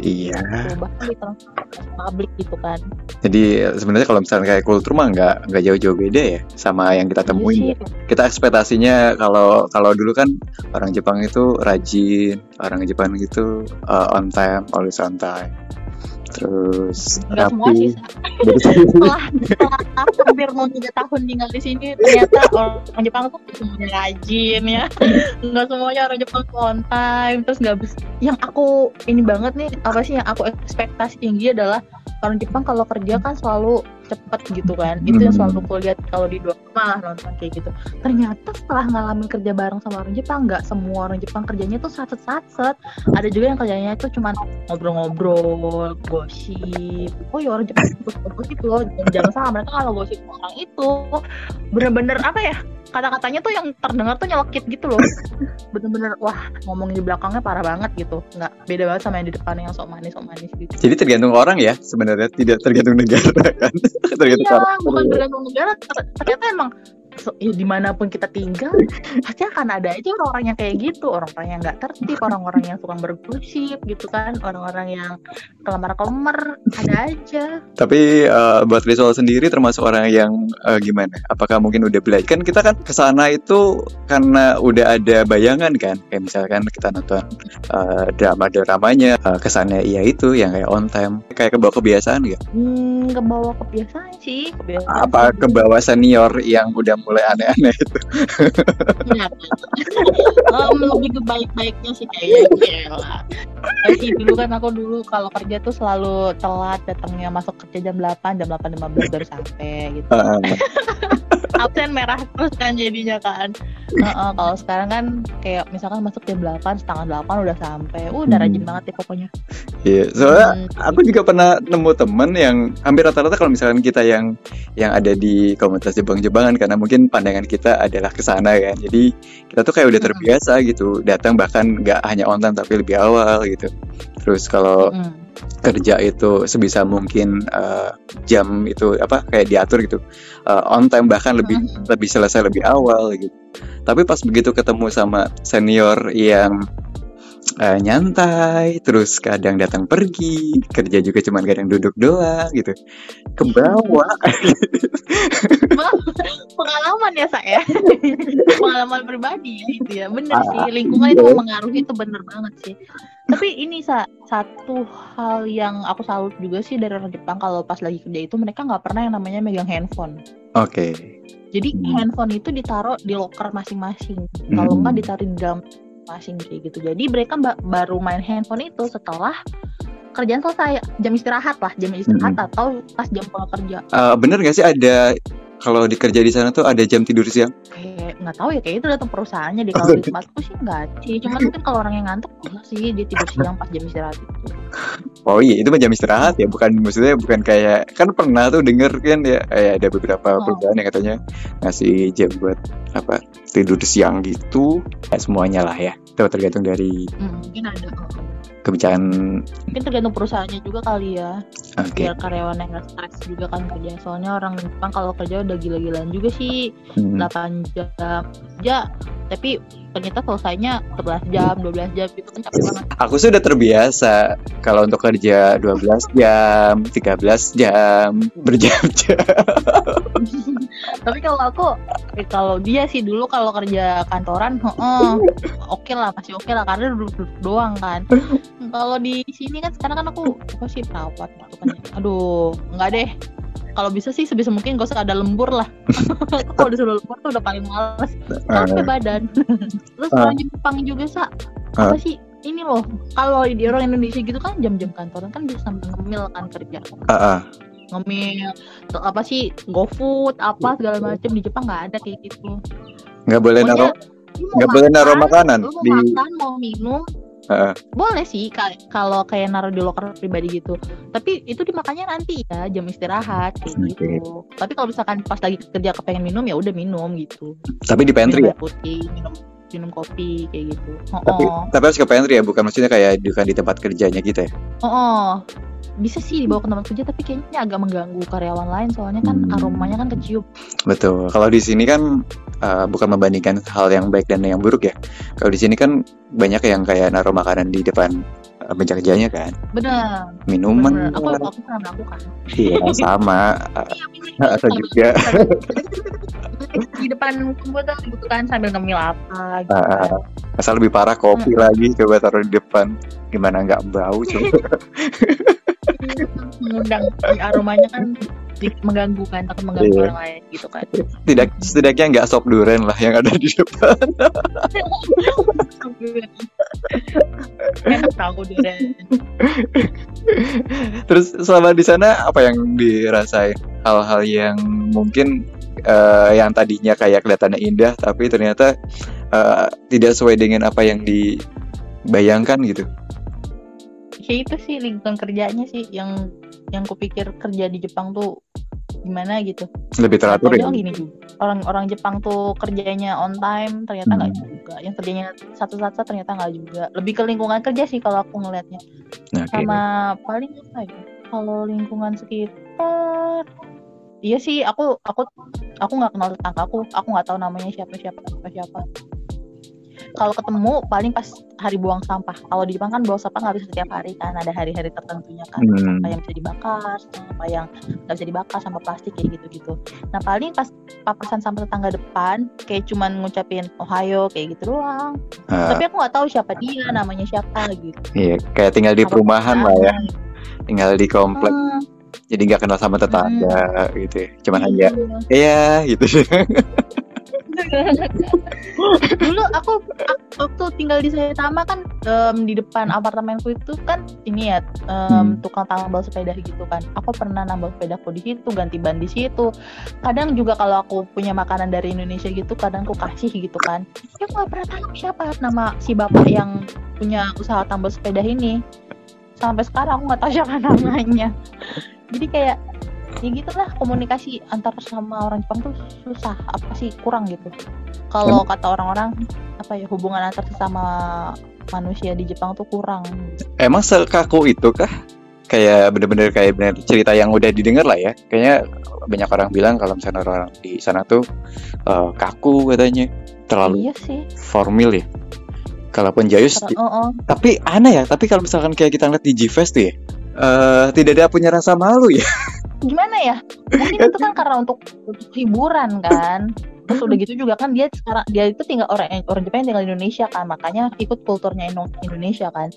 Iya. Gitu. bahkan di transportasi publik gitu kan. Jadi sebenarnya kalau misalnya kayak kultur mah nggak nggak jauh-jauh beda ya sama yang kita Iya temuin. sih, ya. kita ekspektasinya kalau kalau dulu kan orang Jepang itu rajin orang Jepang itu uh, on time always on time terus sih. rapi. Jadi- setelah setelah aku hampir mau tiga tahun tinggal di sini ternyata orang Jepang tuh semuanya rajin ya. Nggak semuanya orang Jepang on time. Terus nggak bis- yang aku ini banget nih apa sih yang aku ekspektasi tinggi adalah orang Jepang kalau kerja kan selalu cepet gitu kan. Itu yang Hmm. selalu aku lihat kalau di drama lah nonton kayak gitu. Ternyata setelah ngalamin kerja bareng sama orang Jepang nggak semua orang Jepang kerjanya tuh satset satset ada juga yang kerjanya itu cuman ngobrol-ngobrol gosip. Oh ya orang Jepang gosip loh jangan, jangan salah mereka kalau gosip orang itu. Bener-bener apa ya kata-katanya tuh yang terdengar tuh nyelekit gitu loh. Bener-bener wah ngomongin di belakangnya parah banget gitu. Nggak beda banget sama yang di depan yang sok manis sok manis gitu. Jadi tergantung orang ya sebenarnya. Tidak tergantung negara kan? Tergantung iya orang. bukan tergantung negara. Ter- ternyata emang ya, di mana pun kita tinggal pasti akan ada aja orang-orang yang kayak gitu orang-orang yang nggak tertib orang-orang yang suka bergosip gitu kan orang-orang yang kelemar-kelemar ada aja Tapi eh, buat visual sendiri termasuk orang yang eh, gimana? Apakah mungkin udah belajar? Kan kita kan ke sana itu karena udah ada bayangan kan. Kayak misalkan kita nonton eh, drama-dramanya, eh, kesannya iya itu yang kayak on time. Kayak kebawa kebiasaan gitu. hmm, kebawa kebiasaan sih kebiasaan Apa kebawa senior yang udah mulai aneh-aneh itu? Iya. Em, lebih ke baik-baiknya sih kayaknya lah. Eh, sih dulu kan aku dulu kalau kerja tuh selalu telat datangnya masuk kerja jam 8 jam 8.15 baru sampai gitu. Heeh. absen merah terus kan jadinya kan Heeh, kalau sekarang kan kayak misalkan masuk jam 8 setengah 8 udah sampai uh, udah Hmm. rajin banget ya pokoknya Iya, soalnya Hmm. aku juga pernah nemu temen yang hampir rata-rata kalau misalkan kita yang yang ada di komunitas Jepang-Jepangan karena mungkin pandangan kita adalah ke sana kan. Jadi kita tuh kayak udah Hmm. terbiasa gitu, datang bahkan nggak hanya on time tapi lebih awal gitu. Terus kalau Mm. kerja itu sebisa mungkin eh, jam itu apa kayak diatur gitu Eh, on time bahkan lebih Mm. lebih selesai lebih awal gitu tapi pas begitu ketemu sama senior yang eh, nyantai terus kadang datang pergi kerja juga cuman kadang duduk doang gitu. Ke bawah. Pengalaman ya saya pengalaman pribadi ya itu ya. Bener Ah, sih lingkungan itu iya. mempengaruhi itu bener banget sih. Tapi ini sa satu hal yang aku salut juga sih dari orang Jepang kalau pas lagi kerja itu mereka nggak pernah yang namanya megang handphone. Oke. Jadi Hmm. handphone itu ditaruh di locker masing-masing. Kalau Hmm. nggak ditaruh di dalam masing kayak gitu jadi mereka ba- baru main handphone itu setelah kerjaan selesai jam istirahat lah jam istirahat Hmm. atau pas jam pulang kerja Eh, bener gak sih ada kalau dikerja di sana tuh ada jam tidur siang kayak nggak tahu ya kayak itu datang perusahaannya deh kalau di tempatku sih nggak sih cuman mungkin kalau orang yang ngantuk bisa sih dia tidur siang pas jam istirahat itu Oh iya, itu mah jam istirahat ya, bukan maksudnya bukan kayak kan pernah tuh denger kan ya, eh, ada beberapa Oh. perusahaan yang katanya ngasih jam buat apa tidur siang gitu, ya, semuanya lah ya. Itu tergantung dari Hmm, mungkin ada kebijakan. mungkin tergantung perusahaannya juga kali ya Oke. biar karyawannya nggak stres juga kan kerja soalnya orang Jepang kalau kerja udah gila-gilaan juga sih Hmm. 8 jam kerja tapi ternyata selesainya 11 jam 12 jam gitu kan capek banget. Aku sudah terbiasa. Kalau untuk kerja 12 jam, 13 jam, berjam-jam. tapi kalau aku eh, kalau dia sih dulu kalau kerja kantoran heeh, oke lah masih oke lah karena duduk-duduk doang kan. Kalau di sini kan sekarang kan aku apa sih perawat gitu kan ya. aduh nggak deh kalau bisa sih sebisa mungkin gak usah ada lembur lah. Kalau disuruh lembur tuh udah paling males. Capek badan. Terus Ah. orang Jepang juga sa apa sih ini loh kalau di orang Indonesia gitu kan jam-jam kantoran kan bisa sambil ngemil kan kerja. Ah, ah. ngemil apa sih GoFood apa segala macam di Jepang nggak ada kayak gitu. Nggak boleh naruh, nggak boleh naruh makan, makanan lu mau di. makan mau minum Boleh sih ka- kalau kayak naruh di loker pribadi gitu tapi itu dimakannya nanti ya jam istirahat kayak Oke. gitu tapi kalau misalkan pas lagi kerja kepengen minum ya udah minum gitu tapi di pantry minum ya. putih minum minum kopi kayak gitu oh, Tapi, oh. tapi harus ke pantry ya, bukan maksudnya kayak bukan di tempat kerjanya gitu ya. Oh, oh. bisa sih dibawa ke tempat kerja tapi kayaknya agak mengganggu karyawan lain soalnya kan Hmm. aromanya kan kecium Betul. Kalau di sini kan uh, bukan membandingkan hal yang baik dan yang buruk ya. Kalau di sini kan banyak yang kayak naruh makanan di depan uh, meja kerjanya kan, bener minuman. bener aku aku pernah melakukan Iya sama. Uh, iya atau juga di depan komputer gitu kan sambil ngemil apa gitu Ah, kan. asal lebih parah kopi lagi coba taruh di depan, gimana nggak bau coba. mengundang aromanya kan mengganggu kan takut mengganggu Iya. orang lain gitu kan Tidak setidaknya nggak sop duren lah yang ada di depan. enak tahu durian Terus selama di sana apa yang dirasain? Hal-hal yang mungkin eh, yang tadinya kayak kelihatannya indah tapi ternyata eh, tidak sesuai dengan apa yang dibayangkan gitu. ya itu sih lingkungan kerjanya sih yang yang kupikir kerja di Jepang tuh gimana gitu Lebih teratur ya. Gini orang-orang Jepang tuh kerjanya on time ternyata nggak Hmm. juga yang kerjanya satu-satu ternyata nggak juga lebih ke lingkungan kerja sih kalau aku ngelihatnya Nah, oke. sama paling apa ya kalau lingkungan sekitar iya sih aku aku aku nggak kenal tetangga aku. Aku nggak tahu namanya siapa siapa siapa siapa. Kalau ketemu paling pas hari buang sampah. Kalau di Jepang kan buang sampah nggak bisa setiap hari kan. Ada hari-hari tertentunya kan. Hmm. sampah yang bisa dibakar sampah yang nggak bisa dibakar sampah plastik kayak gitu-gitu. Nah paling pas papasan sampah tetangga depan kayak cuman ngucapin ohayo kayak gitu doang. Ah, tapi aku nggak tahu siapa dia namanya siapa gitu. Iya, kayak tinggal di Apa perumahan lah ya, tinggal di komplek, Hmm, jadi nggak kenal sama tetangga gitu. ya. Cuman hanya iya. iya gitu. dulu aku ak- waktu tinggal di Saitama kan em, di depan apartemenku itu kan ini ya em, Hmm. tukang tambal sepeda gitu kan aku pernah nambal sepedaku di situ ganti ban di situ kadang juga kalau aku punya makanan dari Indonesia gitu kadang aku kasih gitu kan ya aku nggak pernah tahu siapa nama si bapak yang punya usaha tambal sepeda ini sampai sekarang aku nggak tahu siapa namanya jadi kayak ya gitulah komunikasi antar sama orang Jepang tuh susah apa sih kurang gitu kalau kata orang-orang apa ya hubungan antar sesama manusia di Jepang tuh kurang Emang sekaku itu kah? Kayak bener-bener kayak bener cerita yang udah didengar lah ya. Kayaknya banyak orang bilang kalau misalnya orang di sana tuh eh, kaku katanya, terlalu iya sih formal ya. Kalaupun Jayus, Ter- oh, oh. tapi aneh ya. Tapi kalau misalkan kayak kita ngeliat di G-Fest tuh ya, eh, tidak ada punya rasa malu ya. gimana ya? Mungkin itu kan karena untuk untuk hiburan kan. Terus udah gitu juga kan dia sekarang dia itu tinggal orang orang Jepang tinggal di Indonesia kan. Makanya ikut kulturnya Indo- Indonesia kan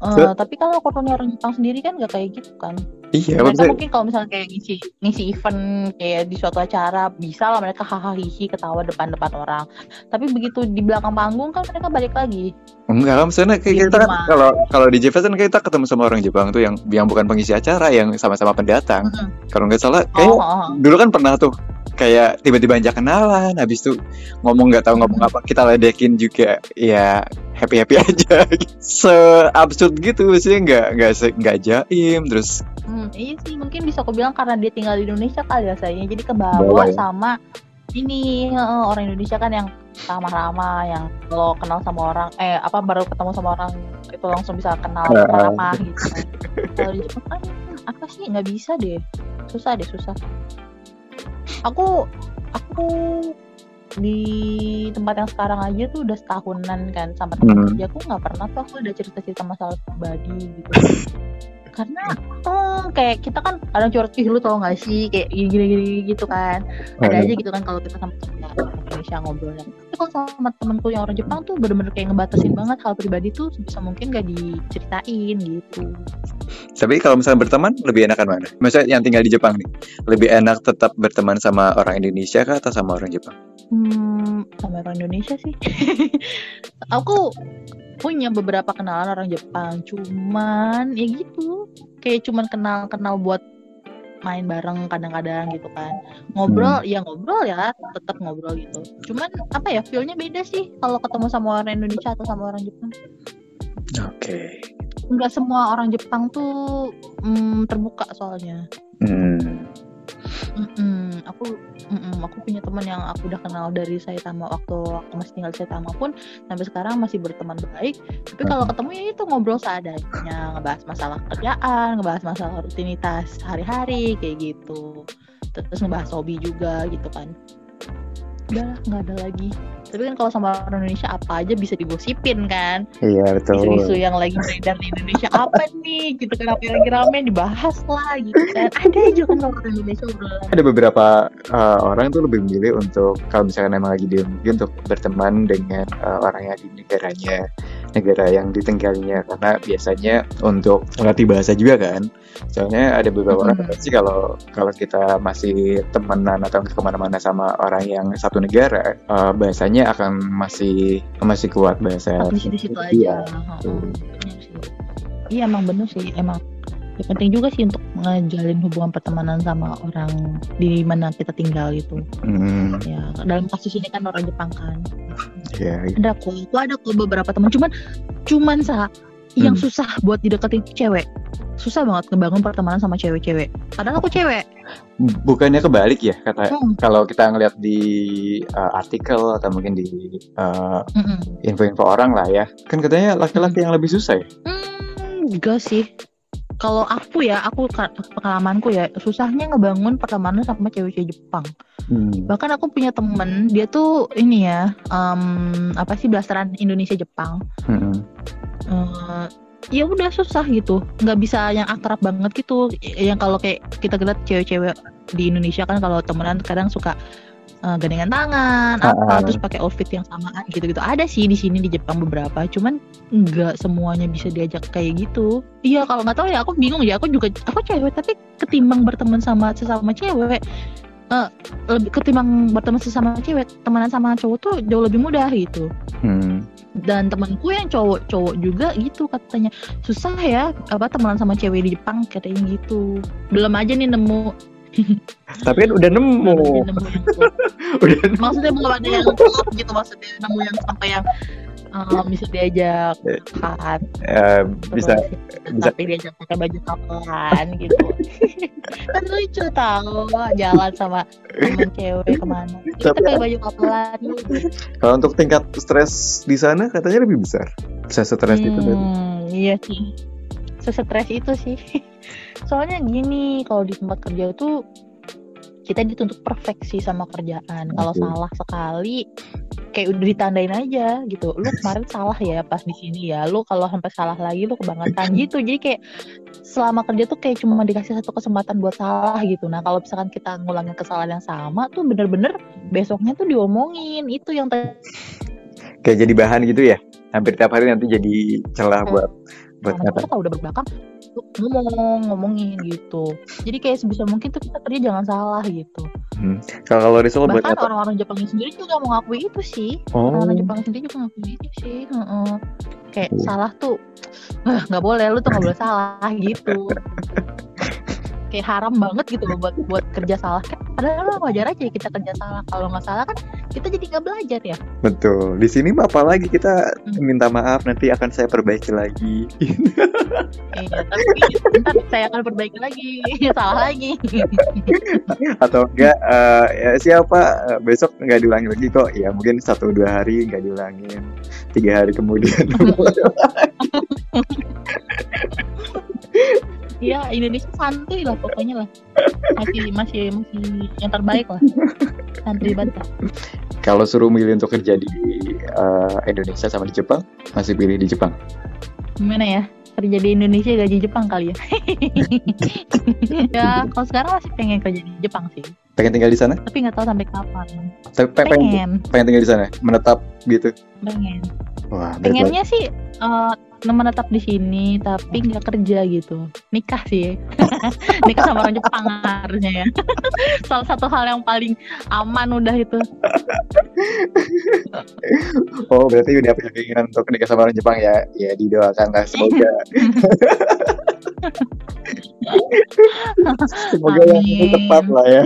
Eh, Betul. tapi kalau kulturnya orang Jepang sendiri kan gak kayak gitu kan Iya, mereka maksudnya mungkin kalau misalnya kayak ngisi ngisi event kayak di suatu acara bisa lah mereka hahaha ketawa depan-depan orang tapi begitu di belakang panggung kan mereka balik lagi enggak kan misalnya kayak Di kita kan kalau kalau di G-Fest kan kita ketemu sama orang Jepang tuh yang yang bukan pengisi acara, yang sama-sama pendatang. Mm-mm. Kalau nggak salah, kayak oh, oh, oh. dulu kan pernah tuh kayak tiba-tiba ajak kenalan habis itu ngomong nggak tahu ngomong apa kita ledekin juga ya happy happy aja se absurd gitu sih nggak nggak nggak jaim terus Hmm, iya sih mungkin bisa aku bilang karena dia tinggal di Indonesia kali ya sayanya jadi Bawa kebawa ya. sama ini orang Indonesia kan yang ramah-ramah yang kalau kenal sama orang eh apa baru ketemu sama orang itu langsung bisa kenal Heeh. ramah gitu kan kalau di Jepang kan apa sih nggak bisa deh susah deh susah aku aku di tempat yang sekarang aja tuh udah setahunan kan sama teman Hmm. kerja aku nggak pernah tuh aku ada cerita-cerita masalah pribadi gitu karena oh kayak kita kan kadang curhat ih lu tau gak sih? Kayak gini gini, gini gitu kan. Ada aja gitu kan kalau kita sama orang Indonesia ngobrolnya tapi kalau sama temenku yang orang Jepang tuh bener-bener kayak ngebatasin banget hal pribadi tuh sebisa mungkin gak diceritain gitu. Tapi kalau misalnya berteman lebih enakan mana? Maksudnya yang tinggal di Jepang nih lebih enak tetap berteman sama orang Indonesia kah atau sama orang Jepang? Hmm, sama orang Indonesia sih. aku punya beberapa kenalan orang Jepang, cuman ya gitu. Kayak cuman kenal-kenal buat main bareng kadang-kadang gitu kan. Ngobrol, ya ngobrol ya, tetap ngobrol gitu. Cuman apa ya, feel-nya beda sih kalau ketemu sama orang Indonesia atau sama orang Jepang. oke Enggak semua orang Jepang tuh mm, terbuka soalnya. Aku punya teman yang aku udah kenal dari Saitama waktu aku masih tinggal di Saitama pun sampai sekarang masih berteman baik. Tapi kalau ketemu ya itu ngobrol seadanya, ngebahas masalah kerjaan, ngebahas masalah rutinitas hari-hari kayak gitu. Terus ngebahas hobi juga gitu kan. Udah nggak ada lagi. Tapi kan kalau sama orang Indonesia apa aja bisa digosipin kan. iya betul Isu-isu yang lagi beredar di Indonesia apa nih gitu kan apa yang lagi rame dibahas lah gitu kan. Ada aja kan kalau orang Indonesia obrolan. ada beberapa uh, orang tuh lebih memilih untuk kalau misalkan emang lagi di negeri untuk berteman dengan uh, orang yang di negaranya negara yang ditinggalinya karena biasanya untuk melatih bahasa juga kan soalnya ada beberapa orang Mm-mm. sih kalau kalau kita masih temenan atau ke mana-mana sama orang yang satu negara uh, bahasanya akan masih masih kuat bahasa di Iya. aja. Iya emang bener sih emang. Ya, penting juga sih untuk ngejalin hubungan pertemanan sama orang di mana kita tinggal itu. Hmm, Ya dalam kasus ini kan orang Jepang kan. ya, Ada kok, aku ada kok beberapa teman. Cuman, cuman sa yang Hmm. susah buat dideketin cewek. Susah banget ngebangun pertemanan sama cewek-cewek. Padahal aku cewek. bukannya kebalik ya kata Hmm, kalau kita ngeliat di uh, artikel atau mungkin di uh, info-info orang lah ya kan katanya laki-laki yang lebih susah ya Hmm, enggak sih. Kalau aku ya, aku pengalamanku ya, susahnya ngebangun pertemanan sama cewek-cewek Jepang. hmm. Bahkan aku punya temen, dia tuh ini ya, em, apa sih blasteran Indonesia Jepang. Hmm. Eh, ya udah susah gitu, nggak bisa yang akrab banget gitu. Yang kalau kayak kita lihat cewek-cewek di Indonesia kan kalau temenan kadang suka eh, gandengan tangan, Ah, apa terus pakai outfit yang samaan gitu-gitu. Ada sih di sini di Jepang beberapa, cuman nggak semuanya bisa diajak kayak gitu. Iya kalau nggak tahu ya aku bingung ya. Aku juga aku cewek tapi ketimbang berteman sama sesama cewek lebih ketimbang berteman sesama cewek temenan sama cowok tuh jauh lebih mudah gitu Hmm. dan temanku yang cowok-cowok juga gitu katanya susah ya apa temenan sama cewek di Jepang katanya gitu belum aja nih nemu Tapi kan udah nemu. udah nemu. maksudnya belum ada yang klop gitu maksudnya nemu yang sampai yang um, bisa diajak makan Eh, bisa terus bisa. tapi diajak pakai baju kapelan gitu kan lucu tau jalan sama temen cewek ke mana kita pakai baju kapelan gitu. Kalau untuk tingkat stres di sana katanya lebih besar. Bisa stres gitu. Hmm, iya sih. Sesetres itu sih. Soalnya gini, kalau di tempat kerja itu kita dituntut perfeksi sama kerjaan. Kalau salah sekali kayak udah ditandain aja gitu. Lu kemarin salah ya pas di sini ya. Lu kalau sampai salah lagi lu kebangetan gitu. Jadi kayak selama kerja tuh kayak cuma dikasih satu kesempatan buat salah gitu. Nah, kalau misalkan kita ngulangin kesalahan yang sama tuh bener-bener besoknya tuh diomongin. Itu yang Kayak jadi bahan gitu ya. Hampir tiap hari nanti jadi celah buat buat kita kalau udah berbelakang lu ngomong ngomongin gitu jadi kayak sebisa mungkin tuh kita kerja jangan salah gitu Kalau kalau Rizal buat bahkan orang-orang Jepangnya sendiri juga mau ngakui itu sih Oh. orang-orang Jepang sendiri juga ngakui itu sih heeh. kayak Oh. salah tuh "Ah, nggak boleh lu tuh nggak boleh salah gitu kayak haram banget gitu loh buat buat kerja salah kan padahal wajar aja kita kerja salah kalau nggak salah kan kita jadi nggak belajar ya Betul. Di sini mah apalagi kita Hmm. minta maaf nanti akan saya perbaiki lagi. iya tapi ntar saya akan perbaiki lagi salah lagi Atau enggak eh, ya siapa eh, besok nggak diulangi lagi kok. Ya mungkin satu dua hari nggak diulangin. Tiga hari kemudian. Iya Indonesia santuy lah pokoknya lah. Masih masih masih yang terbaik lah. Santri banget. Kalau suruh milih untuk kerja di eh, Indonesia sama di Jepang, masih pilih di Jepang. gimana ya? Kerja di Indonesia gaji Jepang kali ya? Ya kalau sekarang masih pengen kerja di Jepang sih. Pengen tinggal di sana? tapi nggak tahu sampai kapan. Tapi pe- pengen, pengen. tinggal di sana, menetap gitu. pengen. Wah, pengennya sih eh, menetap di sini tapi nggak kerja gitu nikah sih nikah sama orang Jepang harusnya ya salah satu hal yang paling aman udah itu Oh, berarti udah punya keinginan untuk nikah sama orang Jepang ya? Ya didoakan lah semoga. semoga yang Amin. tepat lah ya.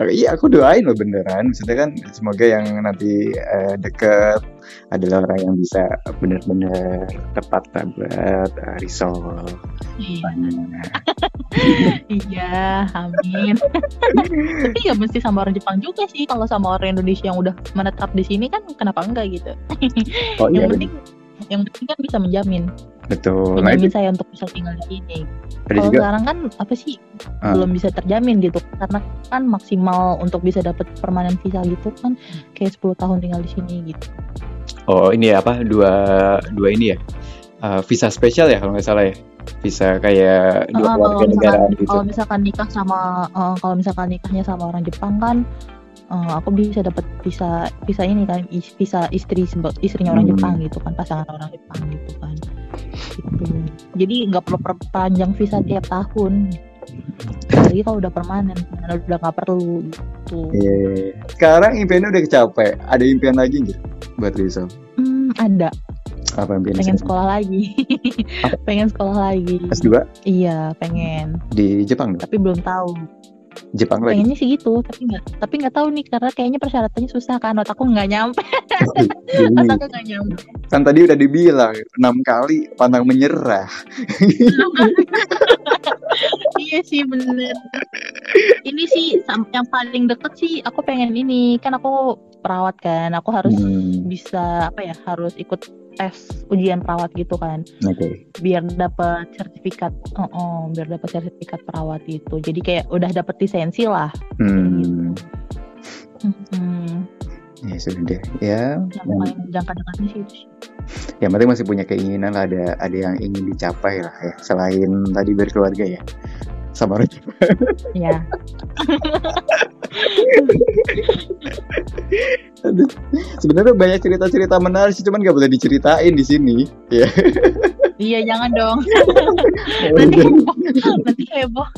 Iya, aku doain loh beneran. Maksudnya kan semoga yang nanti eh, deket adalah orang yang bisa benar-benar tepat lah buat eh, Risol. iya. iya amin. Tapi ya mesti sama orang Jepang juga sih. Kalau sama orang Indonesia yang udah menetap di sini kan kenapa enggak gitu? Oh iya, yang penting yang penting kan bisa menjamin betul. Nah, itu saya untuk bisa tinggal di sini kalau juga sekarang kan apa sih Ah. belum bisa terjamin gitu karena kan maksimal untuk bisa dapat permanen visa gitu kan kayak 10 tahun tinggal di sini gitu Oh ini ya apa dua dua ini ya Eh, visa spesial ya kalau nggak salah ya visa kayak dua kalau warga misalkan negaraan gitu. kalau misalkan nikah sama eh, kalau misalkan nikahnya sama orang Jepang kan eh, aku bisa dapat visa visa ini kan is- visa istri istrinya orang Hmm. Jepang gitu kan pasangan orang Jepang gitu. Jadi nggak perlu perpanjang visa tiap tahun. Jadi kalau udah permanen udah nggak perlu gitu. Iya. Sekarang impiannya udah kecapai. Ada impian lagi nggak buat Rizal? hmm, ada. Apa impian pengen sekolah lagi. Pengen sekolah lagi. S2 iya pengen. Di Jepang dong? tapi belum tahu Jepang lagi. pengennya sih gitu tapi nggak tapi nggak tahu nih karena kayaknya persyaratannya susah kan otakku nggak nyampe. Jadi, otakku nggak nyampe. Kan tadi udah dibilang enam kali pantang menyerah. iya sih bener. Ini sih yang paling deket sih aku pengen ini. Kan aku perawat kan aku harus Hmm, bisa apa ya harus ikut tes ujian perawat gitu kan Oke. biar dapat sertifikat oh, oh, biar dapat sertifikat perawat itu jadi kayak udah dapat lisensi lah Hmm, Hmm, ya sudah deh. Ya, yang paling jangka dekatnya sih itu yang penting masih punya keinginan lah. Ada ada yang ingin dicapai lah ya. Selain tadi berkeluarga ya. Sama orang Jepang. ya Aduh. Sebenarnya banyak cerita-cerita menarik sih, cuman nggak boleh diceritain di sini. Ya. iya jangan dong nanti heboh nanti heboh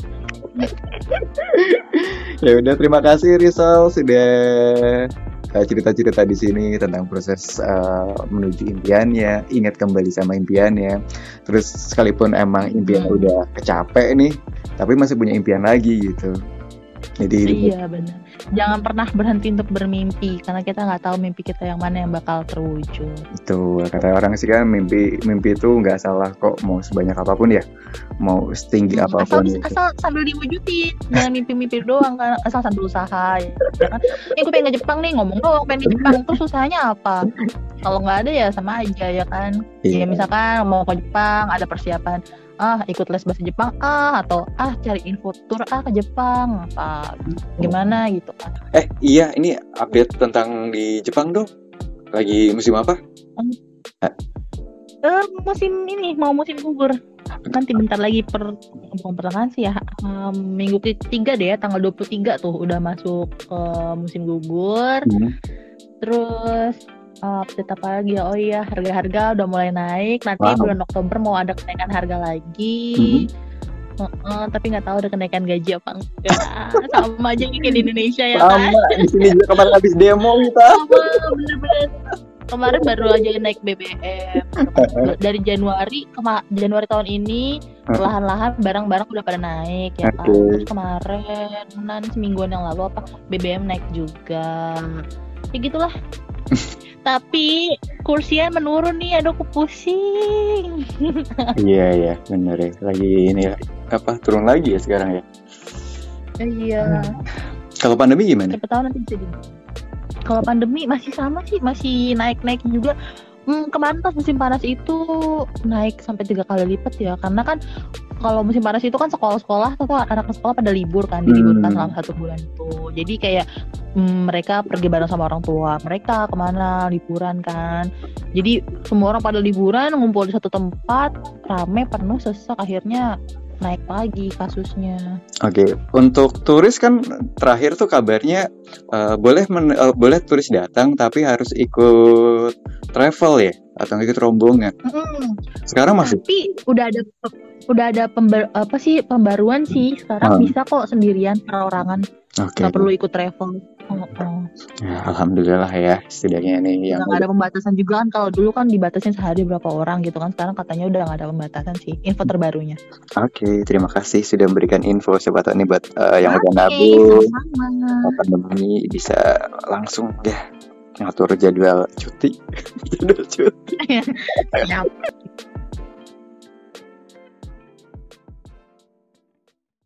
ya udah terima kasih Rizal sudah cerita-cerita di sini tentang proses uh, menuju impiannya, ingat kembali sama impiannya. Terus sekalipun emang impian udah kecapek nih, tapi masih punya impian lagi gitu. Jadi Iya benar. Jangan pernah berhenti untuk bermimpi karena kita nggak tahu mimpi kita yang mana yang bakal terwujud. itu kata orang sih kan mimpi mimpi itu nggak salah kok mau sebanyak apa pun ya, mau setinggi Hmm, asal apa pun. bis- itu. asal sambil diwujudin, jangan mimpi-mimpi doang kan, asal sambil usaha ya kan. Eh gue pengen ke Jepang nih, ngomong doang pengen ke Jepang, terus usahanya apa? Kalau nggak ada ya sama aja ya kan. Ya Iya. misalkan mau ke Jepang ada persiapan ah ikut les bahasa Jepang ah atau ah cari info tour ah ke Jepang apa gimana gitu kan. Eh iya ini update tentang di Jepang dong. Lagi musim apa? Eh musim ini mau musim gugur nanti bentar lagi per bukan pertengahan sih ya em, minggu ketiga deh ya tanggal 23 tuh udah masuk ke musim gugur Hmm. terus update apa lagi ya oh iya harga-harga udah mulai naik. Nanti Wow. bulan Oktober mau ada kenaikan harga lagi. Mhm. Heeh, tapi nggak tahu ada kenaikan gaji apa enggak. Sama aja kayak di Indonesia ya kan Sama di sini juga kemarin habis demo kita. sama bener-bener. Kemarin baru aja naik BBM dari Januari kema Januari tahun ini perlahan-lahan barang-barang udah pada naik ya kan terus kemarin nan semingguan yang lalu apa BBM naik juga. Ya gitulah tapi kursian menurun nih aduh aku pusing Iya iya bener ya. Lagi ini ya apa turun lagi ya sekarang ya. iya Kalau pandemi gimana? siapa tahu nanti bisa kalau pandemi masih sama sih masih naik-naik juga hmm, kemarin pas musim panas itu naik sampai tiga kali lipat ya karena kan kalau musim panas itu kan sekolah-sekolah atau anak sekolah pada libur kan diliburkan Hmm. selama satu bulan itu jadi kayak hmm, mereka pergi bareng sama orang tua mereka ke mana liburan kan jadi semua orang pada liburan ngumpul di satu tempat rame penuh sesak akhirnya naik lagi kasusnya Oke, untuk turis kan terakhir tuh kabarnya eh, boleh men- eh, boleh turis datang tapi harus ikut travel ya atau ikut rombongan. Mm-mm. Sekarang masih Tapi udah ada udah ada pembar, apa sih pembaruan sih sekarang Ah. bisa kok sendirian perorangan oke. nggak perlu ikut travel. Oh, oh. Ya, Alhamdulillah ya setidaknya ini yang Nggak ada pembatasan juga kan kalau dulu kan dibatasin sehari berapa orang gitu kan sekarang katanya udah nggak ada pembatasan sih info terbarunya. Oke, terima kasih sudah memberikan info tahu nih buat eh, yang udah Oke, nabung pandemi bisa langsung ya ngatur jadwal cuti. jadwal cuti.